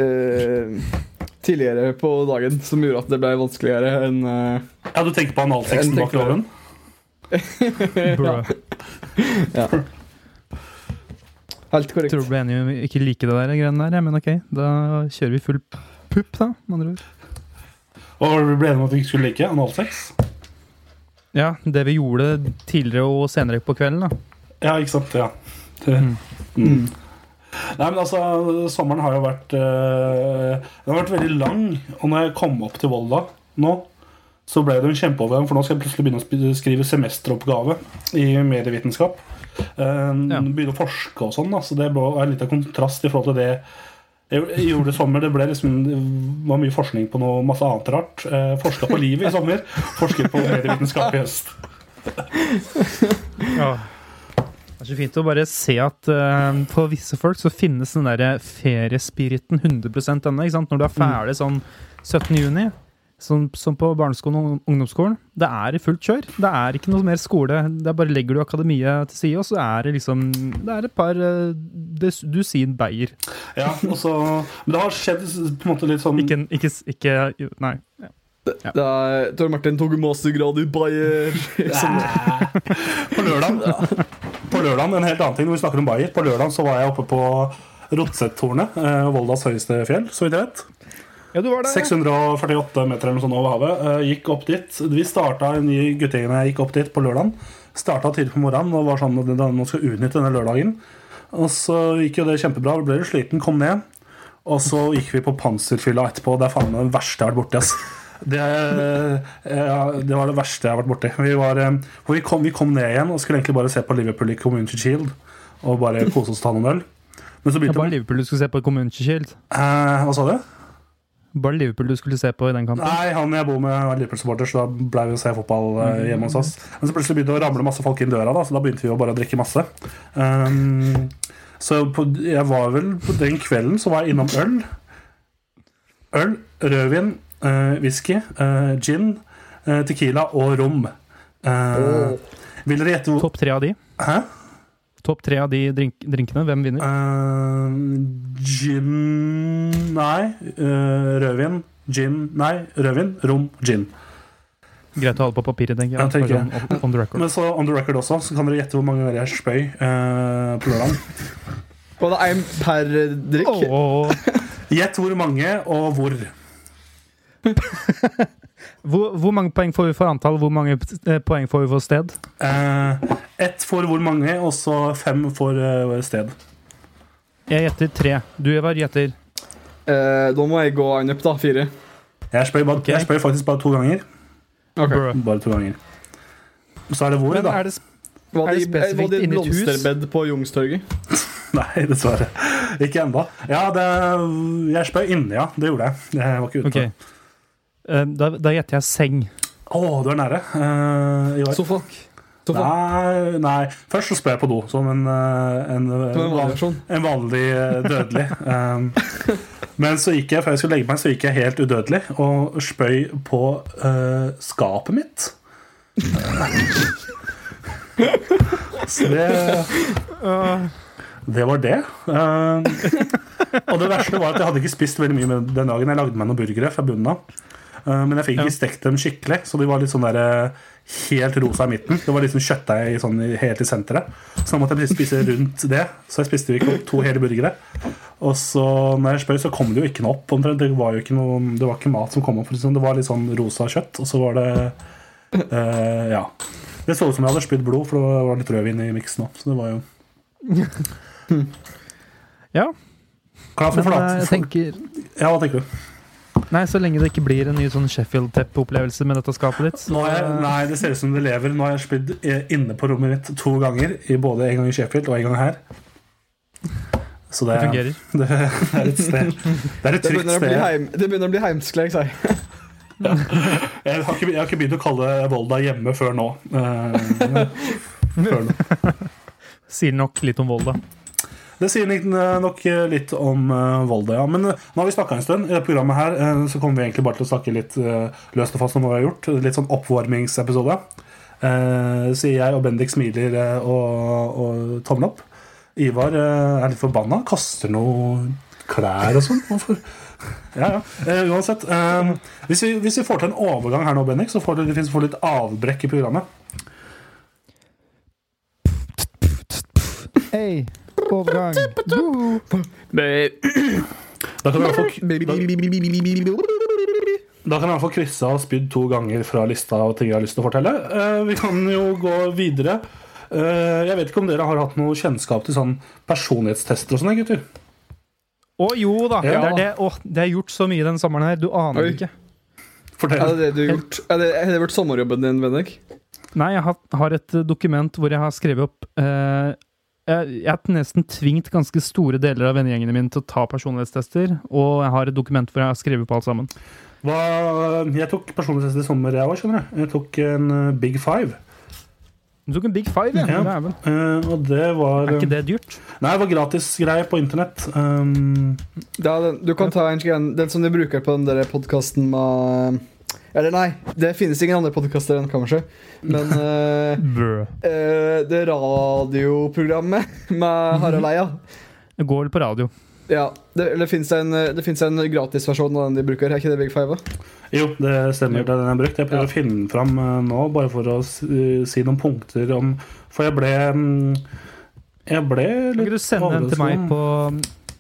uh, tidligere på dagen, som gjorde at det ble vanskeligere enn Ja, du tenker på analsexen Jeg bak tenker ja. ja. Helt korrekt. Tror du ble enige om ikke like det der greiene der, men ok. Da kjører vi full pupp, da, med andre ord. Og vi ble enige om at vi ikke skulle like analsex? Ja, det vi gjorde tidligere og senere på kvelden, da. Ja, ikke sant? Ja. Det, mm. Nei, men altså, sommeren har jo vært øh, Den har vært veldig lang. Og når jeg kom opp til Volda nå, så ble det en kjempeovergang, for nå skal jeg plutselig begynne å skrive semesteroppgave i medievitenskap. Uh, Ja. Begynne å forske og sånn, så det er litt av kontrast i forhold til det jeg gjorde det sommer. Det ble liksom det var mye forskning på noe masse annet rart. Eh, Forska på livet i sommer. Forsket på medievitenskap i høst. Det er så fint å bare se at eh, for visse folk så finnes den der feriespiriten 100 ennå. Når du er ferdig sånn 17. juni, som, som på barneskolen og ungdomsskolen, det er i fullt kjør. Det er ikke noe mer skole. Det er bare legger du akademiet til side, og så er det liksom Det er et par uh, dusin beier. Ja, og så, men det har skjedd på en måte litt sånn Ikke, ikke, ikke Nei. Det er, Tor Martin tok mastergrad i Bayer. Som, På lørdag På lørdag, en helt annen ting når vi snakker om Bayer På lørdag så var jeg oppe på Rotsettårnet, eh, Voldas høyeste fjell, så vidt jeg vet. Ja, du var 648 meter eller noe sånt over havet. Eh, gikk opp dit. Vi starta en ny guttegjeng jeg gikk opp dit på lørdagen. Starta tidlig på morgenen og var sånn at man skal utnytte denne lørdagen. Og så gikk jo det kjempebra. Ble litt sliten, kom ned. Og så gikk vi på Panserfylla etterpå. Det er faen meg det verste jeg har vært borti. ass. Det, ja, det var det verste jeg har vært borti. Vi, var, eh, vi, kom, vi kom ned igjen og skulle egentlig bare se på Liverpool i Community Shield. Og bare kose oss og ta noen øl. Men så Det ja, var Liverpool du skulle se på Community Shield. eh, Hva sa du? Bare Liverpool du skulle se på i den kampen. Nei, han jeg bor med er Liverpool-supporter, så da ble vi å se fotball eh, hjemme hos oss. Men så plutselig begynte det å ramle masse folk inn døra, da, så da begynte vi å bare drikke masse. Um, så på, jeg var vel på den kvelden så var jeg innom øl. Øl, rødvin, uh, whisky, uh, gin, uh, tequila og rom. Eh, Vil dere gjette hvor Topp tre av de. Hæ? Topp tre av de drink drinkene. Hvem vinner? Uh, gin Nei. Uh, rødvin. Gin Nei, rødvin, rom, gin. Greit å ha det på papiret, tenker jeg. Ja, tenker sånn on- on the record. Men så on the record også, så kan dere gjette hvor mange ganger jeg spøy uh, på lørdag. var det én per drikk? Gjett Gjett hvor mange, og hvor. Hvor, hvor mange poeng får vi for antall? Hvor mange eh, poeng får vi for sted? Eh, ett for hvor mange, og så fem for uh, sted. Jeg gjetter tre. Du, Evar, gjetter Eh, da må jeg gå en opp, da. Fire. Jeg spør, bare, okay. jeg spør, faktisk bare to ganger. Okay. Bare to ganger. Så er det hvor, da? er det Var Er det, det spesifikt var det inni et et hus? blomsterbed på Youngstorget? Nei, dessverre. Ikke ennå. Ja, det, jeg spør inni, ja. Det gjorde jeg. Jeg var ikke ute. Ok. Eh, Da, da gjetter jeg seng. Å, du er nære. Uh, Ivar. Sofa. Sofa. Nei, nei. Først så spør jeg på do, som en, eh, en, en vanlig en vanlig eh, dødelig. Um, men så gikk jeg, før jeg skulle legge meg, så gikk jeg helt udødelig og spøy på uh, skapet mitt. så det Det var det. Um, og det verste var at jeg hadde ikke spist veldig mye med den dagen. Jeg lagde meg noen burgere fra bunnen av. Uh, men jeg fikk ikke stekt dem skikkelig, så de var litt sånn der, uh, helt rosa i midten. Det var liksom kjøttdeig i sånn, helt i senteret. Så da måtte jeg spise rundt det. Så jeg spiste ikke opp to hele burgere. Og så når jeg spør, så kom det jo ikke noe opp. omtrent. Det var jo ikke, noe, det var ikke mat som kom opp. for det sånn. Var litt sånn rosa kjøtt, og så var det uh, Ja. Det så ut som jeg hadde spydd blod, for det var litt rødvin i miksen òg. Så det var jo Ja, Klar for eh, flat. jeg tenker Ja, hva tenker du? Nei, så lenge det ikke blir en ny sånn Sheffield-tepp-opplevelse med dette skapet ditt. Jeg, nei, det ser ut som det lever. Nå har jeg spydd eh, inne på rommet mitt to ganger. Både en gang i Sheffield og en gang her. Så Det det, fungerer. det er et sted. Det er et trygt sted. heim, det begynner å bli heimskleg, sa jeg. Jeg har, ikke, jeg har ikke begynt å kalle Volda hjemme før nå. Uh, før nå. Sier nok litt om Volda. Det sier nok litt om eh, Volda, ja. Men eh, nå har vi snakka en stund. I det programmet her eh, så kommer vi egentlig bare til å snakke litt eh, løst og fast om hva vi har gjort. Litt sånn oppvarmingsepisode. Eh, sier jeg, og Bendik smiler eh, og, og tommel opp. Ivar eh, er litt forbanna. Kaster noe klær og sånn. Hvorfor? Ja, ja. Eh, uansett. eh, hvis, vi, hvis vi får til en overgang her nå, Bendik, så får får litt avbrekk i programmet. Hei, overgang. Da kan du i hvert fall krysse av spydd to ganger fra lista og ting jeg har lyst til å fortelle. Vi kan jo gå videre. Jeg vet ikke om dere har hatt noe kjennskap til sånn personlighetstester og sånne, gutter? Å jo da! Ja. Det, er det. Å, det er gjort så mye den sommeren her. Du aner Oi. ikke. Fortell. Er det det du har gjort? Er det, er det vært sommerjobben din, Bendik? Nei, jeg har, et dokument hvor jeg har skrevet opp eh, jeg, jeg har nesten tvingt ganske store deler av vennegjengene mine til å ta personlighetstester, og jeg har et dokument hvor jeg har skrevet på alt sammen. Hva, jeg tok personlighetstest i sommer, jeg òg, skjønner du. Jeg tok en eh, Big Five. Du tok en Big Five, ja. Ja. Eh, og det var Er ikke det dyrt? Nei, det var gratis greie på internett. Um, Ja, den, du kan ta en, den som de bruker på den der podkasten med Eller nei, det finnes ingen andre podkaster enn Kammerset. Men uh, eh, det radioprogrammet med Harald Eia Det går vel på radio. Ja, det, eller finnes en, en gratisversjon av den de bruker. Er ikke det Big Five? jo, det stemmer. Det er den jeg har brukt. Jeg prøver å finne den fram eh, nå, bare for å si noen punkter om For jeg ble mm, Jeg ble Kan ikke du sende den til meg på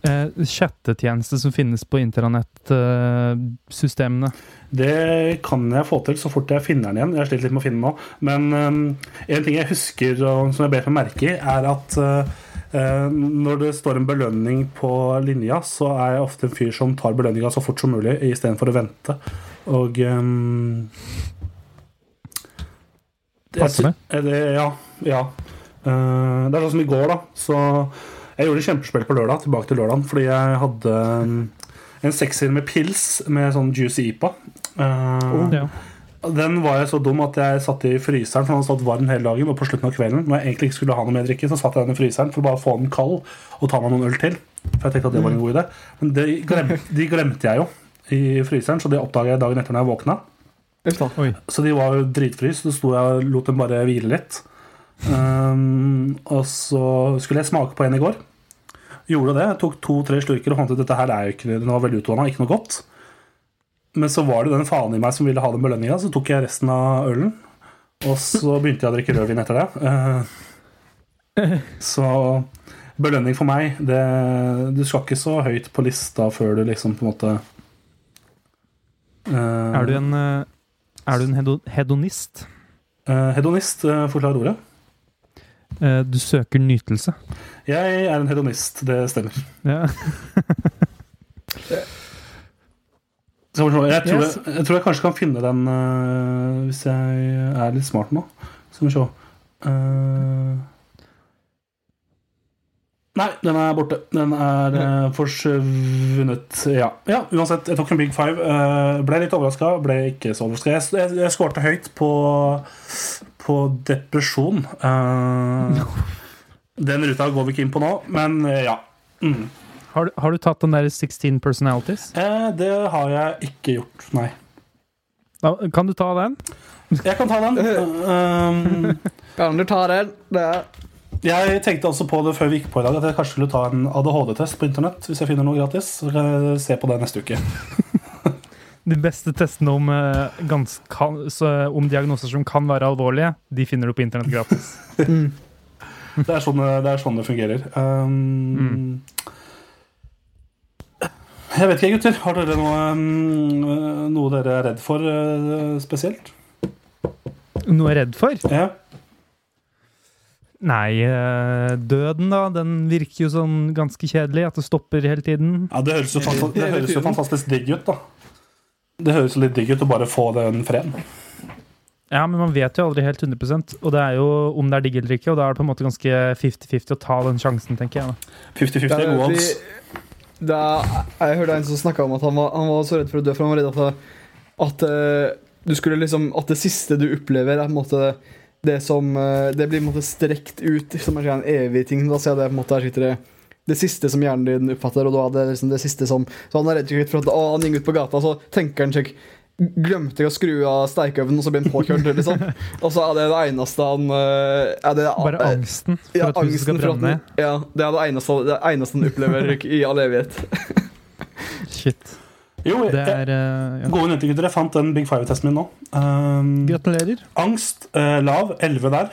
eh, chattetjeneste som finnes på internettsystemene? Det kan jeg få til så fort jeg finner den igjen. Jeg har slitt litt med å finne den nå. Men um, en ting jeg husker og som jeg ber meg merke i, er at uh, når det står en belønning på linja, så er jeg ofte en fyr som tar belønninga så fort som mulig istedenfor å vente. Og um, det? det? Ja. ja. Uh, det er sånn som i går, da. Så jeg gjorde kjempespill på lørdag, tilbake til lørdagen, fordi jeg hadde um, en sekser med pils med sånn juicy IPA. Uh, Ja. Den var jeg så dum at jeg satte i fryseren, for den hadde stått varm hele dagen. Og på slutten av kvelden, når jeg egentlig ikke skulle ha noe mer drikke, så satte jeg den i fryseren for å bare få den kald og ta meg noen øl til. For jeg tenkte at det var en god idé. Men det glemte, de glemte jeg jo i fryseren, så det oppdaga jeg dagen etter når jeg våkna. Så de var jo dritfryst. Så sto jeg og lot dem bare hvile litt. Um, og så skulle jeg smake på en i går. Gjorde det. Jeg tok to-tre slurker og fant ut at dette her er jo ikke Den var veldig utvanna, ikke noe godt. Men så var det den faen i meg som ville ha den belønninga, så tok jeg resten av ølen. Og så begynte jeg å drikke rødvin etter det. Uh, så belønning for meg det, Du skal ikke så høyt på lista før du liksom på en måte uh, Er du en, eh, er du en hedo hedonist? Uh, hedonist, forklar ordet. Eh, du søker nytelse. Jeg er en hedonist, det stemmer. Ja. Jeg tror, jeg, jeg tror jeg kanskje kan finne den uh, hvis jeg er litt smart nå. Skal vi se. uh, nei, den er borte. Den er uh, forsvunnet. Ja. ja, uansett. Jeg tok en Big Five. ble litt overraska, ble ikke så overraska. Jeg, jeg, jeg skårte høyt på, på depresjon. Eh, den ruta går vi ikke inn på nå, men eh, ja. Mm. Har, du- har du tatt den der 16 personalities? Eh, det har jeg ikke gjort, nei. Da, kan du ta den? Jeg kan ta den. Um, Kan du ta den? Det er jeg tenkte også på det før vi gikk på i dag, at jeg kanskje skulle ta en ADHD-test på internett. Hvis jeg finner noe gratis. Så kan jeg se på det neste uke. De beste testene om, eh, gans, kan, så, om diagnoser som kan være alvorlige, de finner du på internett gratis. Det er sånn det, er sånn det fungerer. Um, Jeg vet ikke, gutter. Har dere noe, um, noe dere er redd for uh, spesielt? Noe jeg er redd for? Ja. Nei, eh, døden, da. Den virker jo sånn ganske kjedelig. At det stopper hele tiden. ja det, høres jo fanta- det høres jo fantastisk digg ut, da. Det høres litt digg ut å bare få den freden. Ja, men man vet jo aldri helt 100% og det er jo om det er digg eller ikke, og da er det på en måte ganske 50-50 å ta den sjansen, tenker jeg. 50-50 er er gode odds. det er, jeg hørte en som snakka om at han var, han var så redd for å dø, for han var redd at, at du skulle liksom At det siste du opplever, er på en måte det som eh, Det blir på en måte strekt ut som en evig ting. Da ser jeg det på en måte her sitter det det siste som hjernen din oppfatter, og da er det liksom det siste som Så han er redd for at å, han gikk ut på gata, så tenker han seg Glemte jeg å skru av stekeovnen, og så ble han påkjørt, liksom. Og så er det det eneste han eh, er det, Bare angsten for ja, at huset skal brenne. Ja, det er det eneste, det eneste han opplever i all evighet. Shit. Jo, Det jeg, er eh, ja. gode nyheter, gutter. Jeg fant den Big Five-testen min nå. Um, Gratulerer. angst uh, lav, 11 der.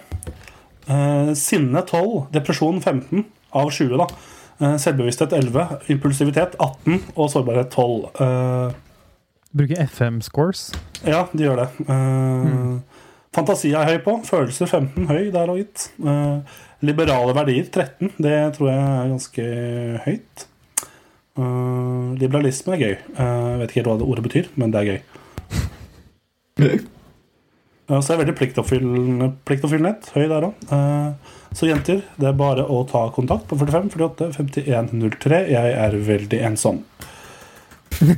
Uh, sinne 12, depresjon 15 av 20, da. Eh, selvbevissthet 11, impulsivitet 18 og sårbarhet 12. Eh, Bruker FM-scores. ja, de gjør det. Mm. Fantasi er høy på. Følelser 15, høy der og gitt. Eh, liberale verdier 13, det tror jeg er ganske høyt. Eh, liberalisme er gøy. Eh, jeg vet ikke helt hva det ordet betyr, men det er gøy. Ja, jeg er veldig pliktoppfyllende, pliktoppfyllende Høy der òg. så jenter, det er bare å ta kontakt på 45 48 51 03. Jeg er veldig ensom.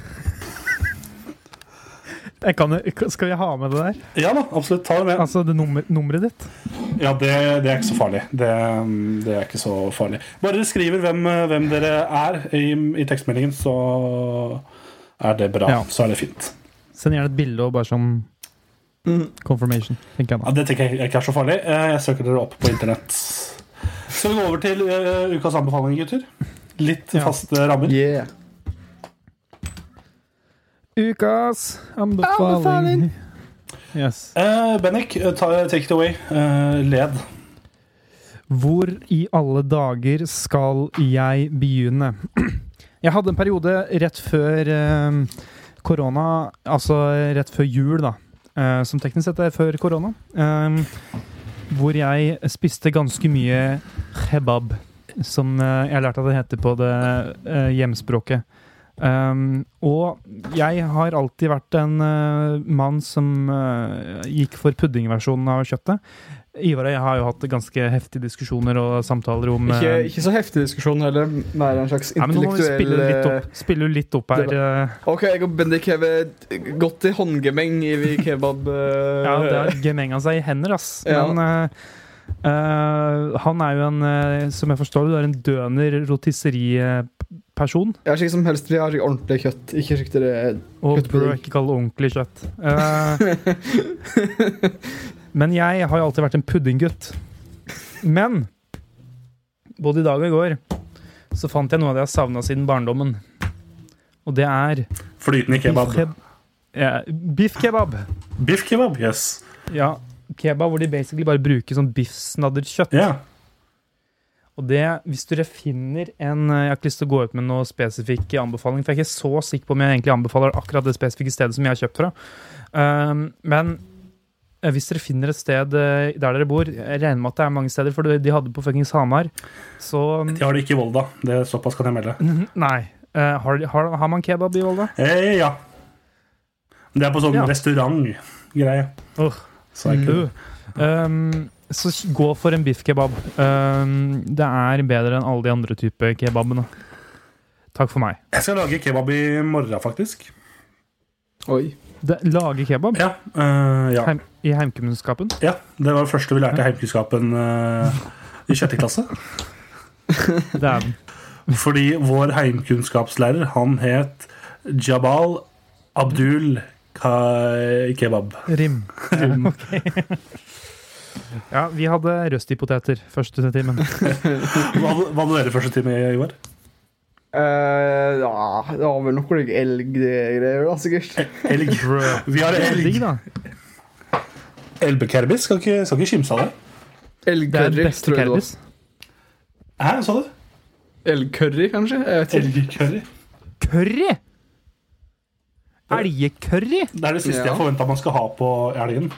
Jeg kan, skal vi ha med det der? Ja da, absolutt. Ta det med. Altså det nummer, nummeret ditt? Ja, det, det er ikke så farlig. Det, det er ikke så farlig. Bare dere skriver hvem, hvem dere er i, i tekstmeldingen, så er det bra. Ja. Så er det fint. Send gjerne et bilde og bare sånn confirmation, tenker jeg Ja, da. det tenker jeg ikke er så farlig. Eh, Jeg søker dere opp på internett. Skal vi gå over til eh, ukas anbefaling, gutter? Litt Ja. faste rammer. Yeah. Ukas anbefaling. Yes. Uh, Bennik, ta, take it away. Uh, led. Hvor i alle dager skal jeg begynne? Jeg hadde en periode rett før korona, altså rett før jul, da, som teknisk sett er før korona, eh, hvor jeg spiste ganske mye kebab, som eh, jeg lærte at det heter på det eh, hjemspråket. Um, og jeg har alltid vært en uh, mann som uh, gikk for puddingversjonen av kjøttet. Ivar og jeg har jo hatt ganske heftige diskusjoner og samtaler om Ikke, eh, ikke så heftig diskusjon heller, mer en slags ja, men nå må vi spille litt eh, litt opp her. eh, OK, jeg og Bendik har gått i håndgemeng i kebab. ja, det har gemenga seg i hender, ass. Ja. Men uh, han er jo en, som jeg forstår det, er en døner rotisserieperson. Jeg er slik som helst vil ha slik ordentlig kjøtt. Ikke slik det er Og bør ikke kalle ordentlig kjøtt. Eh, men jeg har jo alltid vært en puddinggutt. Men både i dag og i går så fant jeg noe av det jeg har savna siden barndommen. Og det er Flytende kebab. biff keb- ja, biff kebab. Biff kebab, yes. Ja, kebab hvor de basically bare bruker sånn biffsnadderkjøtt. kjøtt. Ja. Og det, hvis dere finner en Jeg har ikke lyst til å gå ut med noe spesifikk anbefaling, for jeg er ikke så sikker på om jeg egentlig anbefaler akkurat det spesifikke stedet som jeg har kjøpt fra. Um, men hvis dere finner et sted eh, der dere bor Jeg regner med at det er mange steder, for de hadde på fuckings Hamar. Så De har det ikke i Volda. Det er Såpass kan jeg melde. Nei. Eh, har, har, har man kebab i Volda? Eh, ja. Det er på sånn Ja. restaurantgreie. Oh. Så er Uh. Um, så gå for en biffkebab. Um, det er bedre enn alle de andre typer kebabene. Takk for meg. Jeg skal lage kebab i morgen, faktisk. Oi. Det, lage kebab Ja. uh, ja. Heim, i heimkunnskapen. ja. Det var det første vi lærte i heimkunnskapen uh, i sjette klasse. Fordi vår heimkunnskapslærer, han het Jabal Abdul Kebab. Rim. Ja, okay. ja, vi hadde røstipoteter første timen. Hva hva hadde dere første time i år? Eh, ja, det var vel noe elggreier, da, sikkert. Elg. Vi har elg. da. Elbekerbis. Skal ikke, skal ikke kimse av det. Elgcurry, tror jeg det var. Hæ, sa du? Elgcurry, kanskje? Elgcurry. Curry! Elgcurry? Det er det siste Ja. jeg forventa man skal ha på elgen.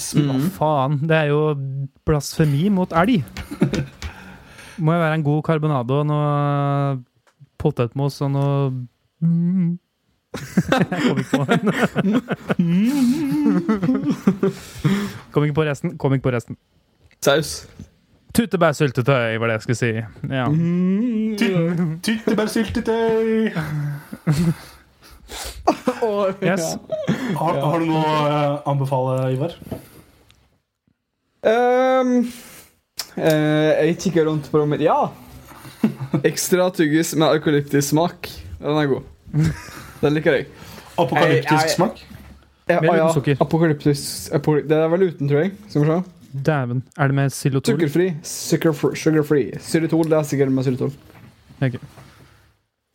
Hva faen? Det er jo blasfemi mot elg. Må jo være en god karbonado og noe potetmos og noe mm, Jeg kom ikke på den. Kom ikke på resten. Kom ikke på resten. Saus. Tyttebærsyltetøy var det jeg skulle si. Ja. Tyttebærsyltetøy! Yes. Har, har du noe å eh, anbefale, Ivar? Um, jeg kikker rundt på rommet. Ja! Ekstra tyggis med eukalyptissmak. Den er god. Den liker jeg. Apokalyptisk Jeg- jeg- smak? Jeg, Med ja. sukker. Apokalyptisk apo- Det er vel uten, tror jeg. Skal vi se. Dæven. Er det med silotol? Sukkerfri. Sugarfree. Silotol. Xylitol, det er sikkert med xylitol. Okay.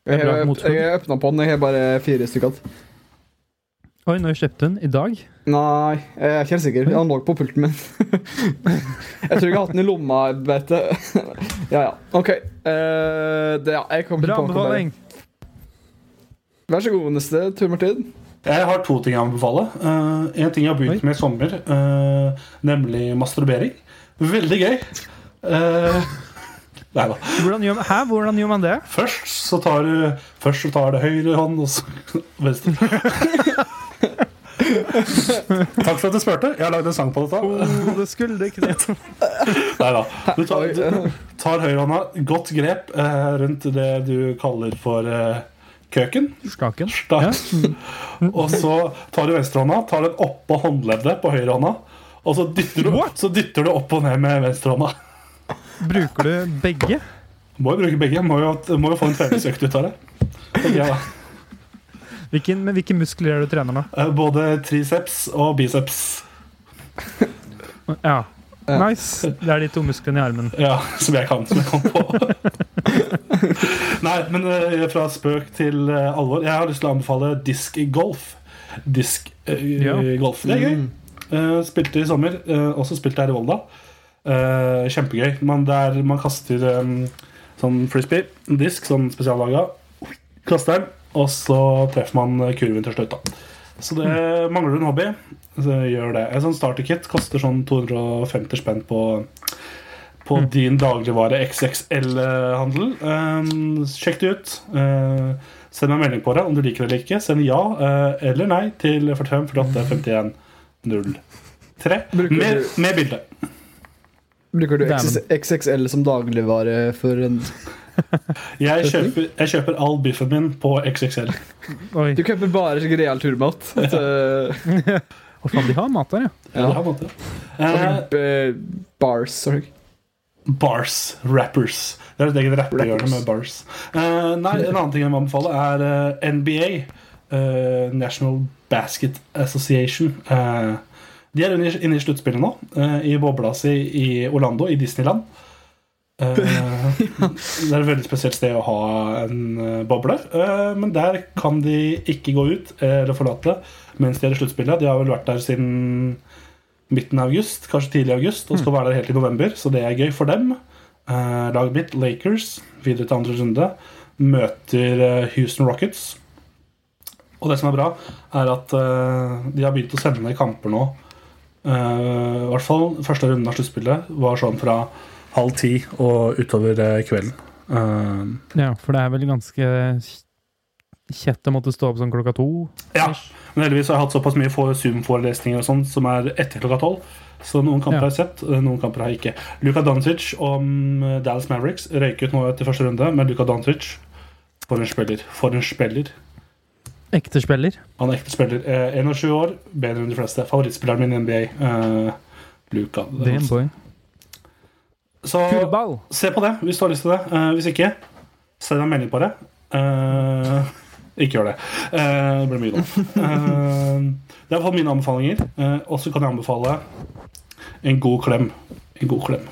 Jeg har åpna på den. Jeg har bare fire stykker igjen. Oi, når kjøpte du den? I dag? Nei, jeg er ikke helt sikker. Han lå på pulten min. jeg tror jeg har hatt den i lomma. Vet du. ja, ja. OK. Uh, det, ja, jeg kommer Bra anbefaling! Vær så god, neste tur, Martin. Jeg har to ting jeg anbefaler. Uh, en ting jeg har begynt Oi. med i sommer, uh, nemlig masturbering. Veldig gøy. Uh, nei da. Hvordan gjør, hæ? Hvordan gjør man det? Først så tar du Først så tar du høyre hånd, og så venstre. Takk for at du spurte. Jeg har lagd en sang på dette. Oh, det skulle ikke det. Nei da. Du tar, du tar høyrehånda, godt grep eh, rundt det du kaller for eh, køken. Skaken. Ja. Og så tar du venstrehånda, tar den oppå håndleddet på høyrehånda. Og så dytter, du, så dytter du opp og ned med venstrehånda. Bruker du begge? Må jo bruke begge. Må jo, må jo få en treningsøkt ut av det. tenker jeg da. Hvilken, men hvilke muskler er det du trener nå? Eh, Både triceps og biceps. Ja. Nice. Det er de to musklene i armen. Ja, som jeg kan, som jeg kan på. Nei, men eh, fra spøk til eh, alvor. Jeg har lyst til å anbefale diskgolf. Diskgolf. Ja. golf Det er gøy. Uh, spilte i sommer. Uh, også spilte her i Volda. Eh, kjempegøy. Man, der man kaster um, sånn frisbee, en disk, sånn spesiallaga. Kaster den, og så treffer man kurven til slutt. da Så det mangler du en hobby, så gjør det. En sånn starterkit koster sånn 250 spenn på på din dagligvare XXL-handel. Um, sjekk det ut. Uh, send meg en melding på det om du liker det eller ikke. Send ja uh, eller nei til 45 48 51 03 med, med bilde. Bruker du XXL som dagligvare for en Jeg kjøper, jeg kjøper all biffen min på XXL. Oi. Du kjøper bare skikkelig real turmat. Eh, Å faen, de har mat der, ja. Ja. de har mat, ja. Eh, eh, bars. Sorry. bars. Rappers. Det er et eget rappehjørne med bars. Uh, nei, En annen ting jeg må anbefale, er NBA. eh, National Basket Association. Eh, de er inne i- sluttspillet nå, i bobla si i Orlando, i Disneyland. Eh, det er et veldig spesielt sted å ha en eh, boble, eh, men der kan de ikke gå ut eller forlate mens de er i sluttspillet. De har vel vært der siden midten av august, kanskje tidlig august, og skal være der helt i november, så det er gøy for dem. Eh, laget mitt, Lakers, videre til andre runde, møter Houston Rockets. Og det som er bra, er at de har begynt å sende kamper nå. Eh, I hvert fall første runden av sluttspillet var sånn fra halv ti og utover eh, kvelden. Uh, ja. For det er vel ganske kjett å måtte stå opp sånn klokka to. ja, men heldigvis har jeg hatt såpass mye for- Zoom-forelesninger og sånn som er etter klokka tolv. Så noen kamper Ja. har jeg sett, eh, noen kamper har jeg ikke. Luka Doncic om Dallas Mavericks røyk ut nå etter første runde, men Luka Doncic For en spiller. For en spiller. Ekte spiller. Han er ekte spiller. Eh, 21 år, bedre enn de fleste. Favorittspilleren min i NBA. Eh, Luka. en boy. Så Kurball. se på det hvis du har lyst til det. Uh, hvis ikke, send en melding på det. Uh, ikke gjør det. Uh, det blir mye nå. Det er i hvert fall mine anbefalinger. Eh, og så kan jeg anbefale en god klem. En god klem.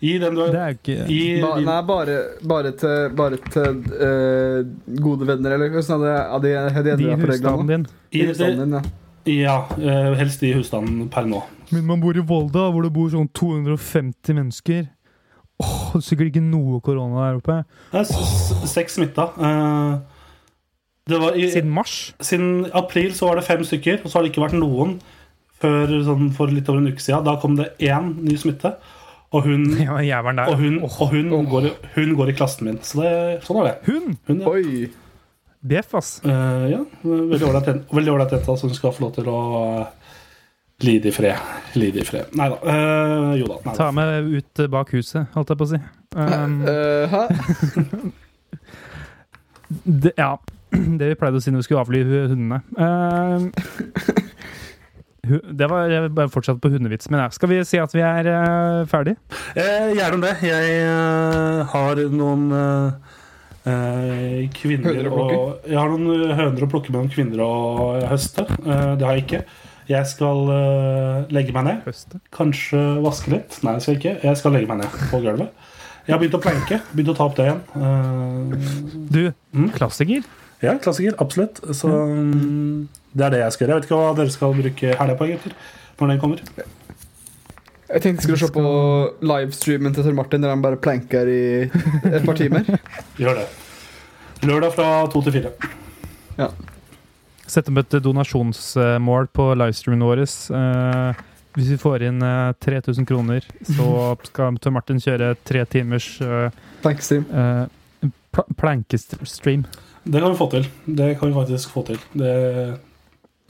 Gi den du Det er ikke gi, Ba, nei, bare, bare til, bare til eh, gode venner, eller hvordan er det? Ja, de, de, de, de i endret på reglene husstanden din. I husstanden din, ja. ja, eh, helst i husstanden per nå. Men man bor i Volda, hvor det bor sånn 250 mennesker. Åh, er sikkert ikke noe korona der oppe. Det er s- seks smitta. Eh, det var i, Siden mars. Siden april så var det fem stykker, og så har det ikke vært noen før sånn for litt over en uke siden. Da kom det én ny smitte, og hun, Ja, der. og hun, og hun, går, i- hun går i klassen min. Så det, sånn er det. Hun! Hun, ja. Oi! Bjeff, ass. Uh, ja, veldig ålreit jente, veldig Hun skal få lov til å eh, lide i fred. Lid i fred. Nei da. Uh, jo da. Neida. Ta meg ut eh, bak huset, holdt jeg på å si. Um, uh, det, ja. Det vi pleide å si når vi skulle avlive hundene. Um, det var jeg bare fortsatt på hundevits, men. Skal vi si at vi er uh, ferdig? Eh, gjerne det. Jeg uh, har noen uh, eh, kvinner og Jeg har noen eh, høner å plukke med noen kvinner å høste. Eh, det har jeg ikke. Jeg skal uh, legge meg ned. Høste. Kanskje vaske litt. Nei, det skal jeg ikke. Jeg skal legge meg ned på gulvet. Jeg har begynt å planke. Begynt å ta opp det igjen. Uh, Du, Mm. klassiker. ja, klassiker. Absolutt. Så mm, det er det jeg skal gjøre. Jeg vet ikke hva dere skal bruke helga på, gutter. Når den kommer. Jeg tenkte jeg skulle se på livestreamen til Tor Martin der han bare planker i et par timer. Gjør det. Lørdag fra to til fire. Sette opp et donasjonsmål på livestreamen vår. Eh, hvis vi får inn eh, 3000 kroner, så skal Tor Martin kjøre tre timers uh, Plankestream. pl plankestream. Det kan vi få til. Det kan vi faktisk få til. Det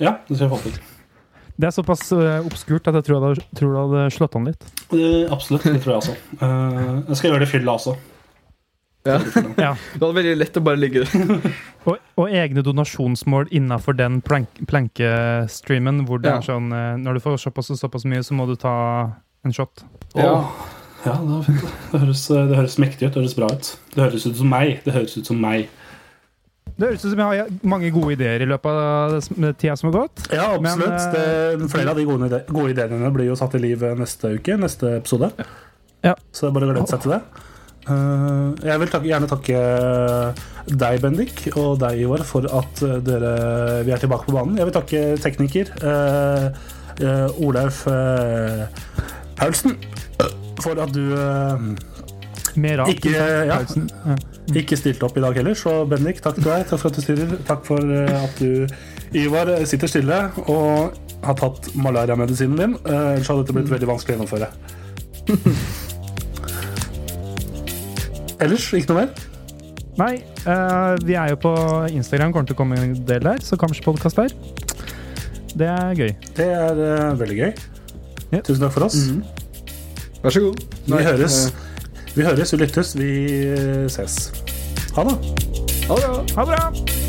Ja, det skal vi få til. Det er såpass eh, obskurt at jeg tror det hadde, tror det hadde slått an litt. Eh, absolutt. Det tror jeg også. Eh, jeg skal gjøre det i fylla også. Ja. Ja. Det var veldig lett å bare ligge der. Og, og egne donasjonsmål innafor den plank plankestreamen, hvor det Ja. er sånn eh, Når du får såpass og såpass mye, så må du ta en shot. Ja. Ja, det var fint. Det høres, det høres mektig ut. Det høres bra ut. Det høres ut som meg. Det høres ut som meg. Det høres ut som jeg har mange gode ideer i løpet av tida som har gått. Ja, absolutt. Men, det, flere av de gode, ide gode ideene blir jo satt i liv neste uke. Neste episode. Ja. Så det er bare å glede seg til det. Eh, jeg vil takke, gjerne takke deg, Bendik, og deg, Ivar, for at eh, dere, vi er tilbake på banen. Jeg vil takke tekniker uh, uh, Olaug uh, Paulsen for at du eh, Mer rart. Ikke- ja. Ja. ikke stilte opp i dag heller. Så Bendik, takk til deg. Takk for at du styrer. Takk for eh, at du, Ivar, sitter stille og har tatt malariamedisinen din. Eh, Ellers hadde dette blitt veldig vanskelig å gjennomføre. Ellers ikke noe mer? Nei, Uh, vi er jo på Instagram, kommer til å komme en del der, så kanskje podkast der. Det er gøy. Det er uh, veldig gøy. Yeah. Tusen takk for oss. Vær så god. Vi høres. Vi høres, vi lyttes, vi eh, ses. Ha det. Ha det bra. Ha det bra!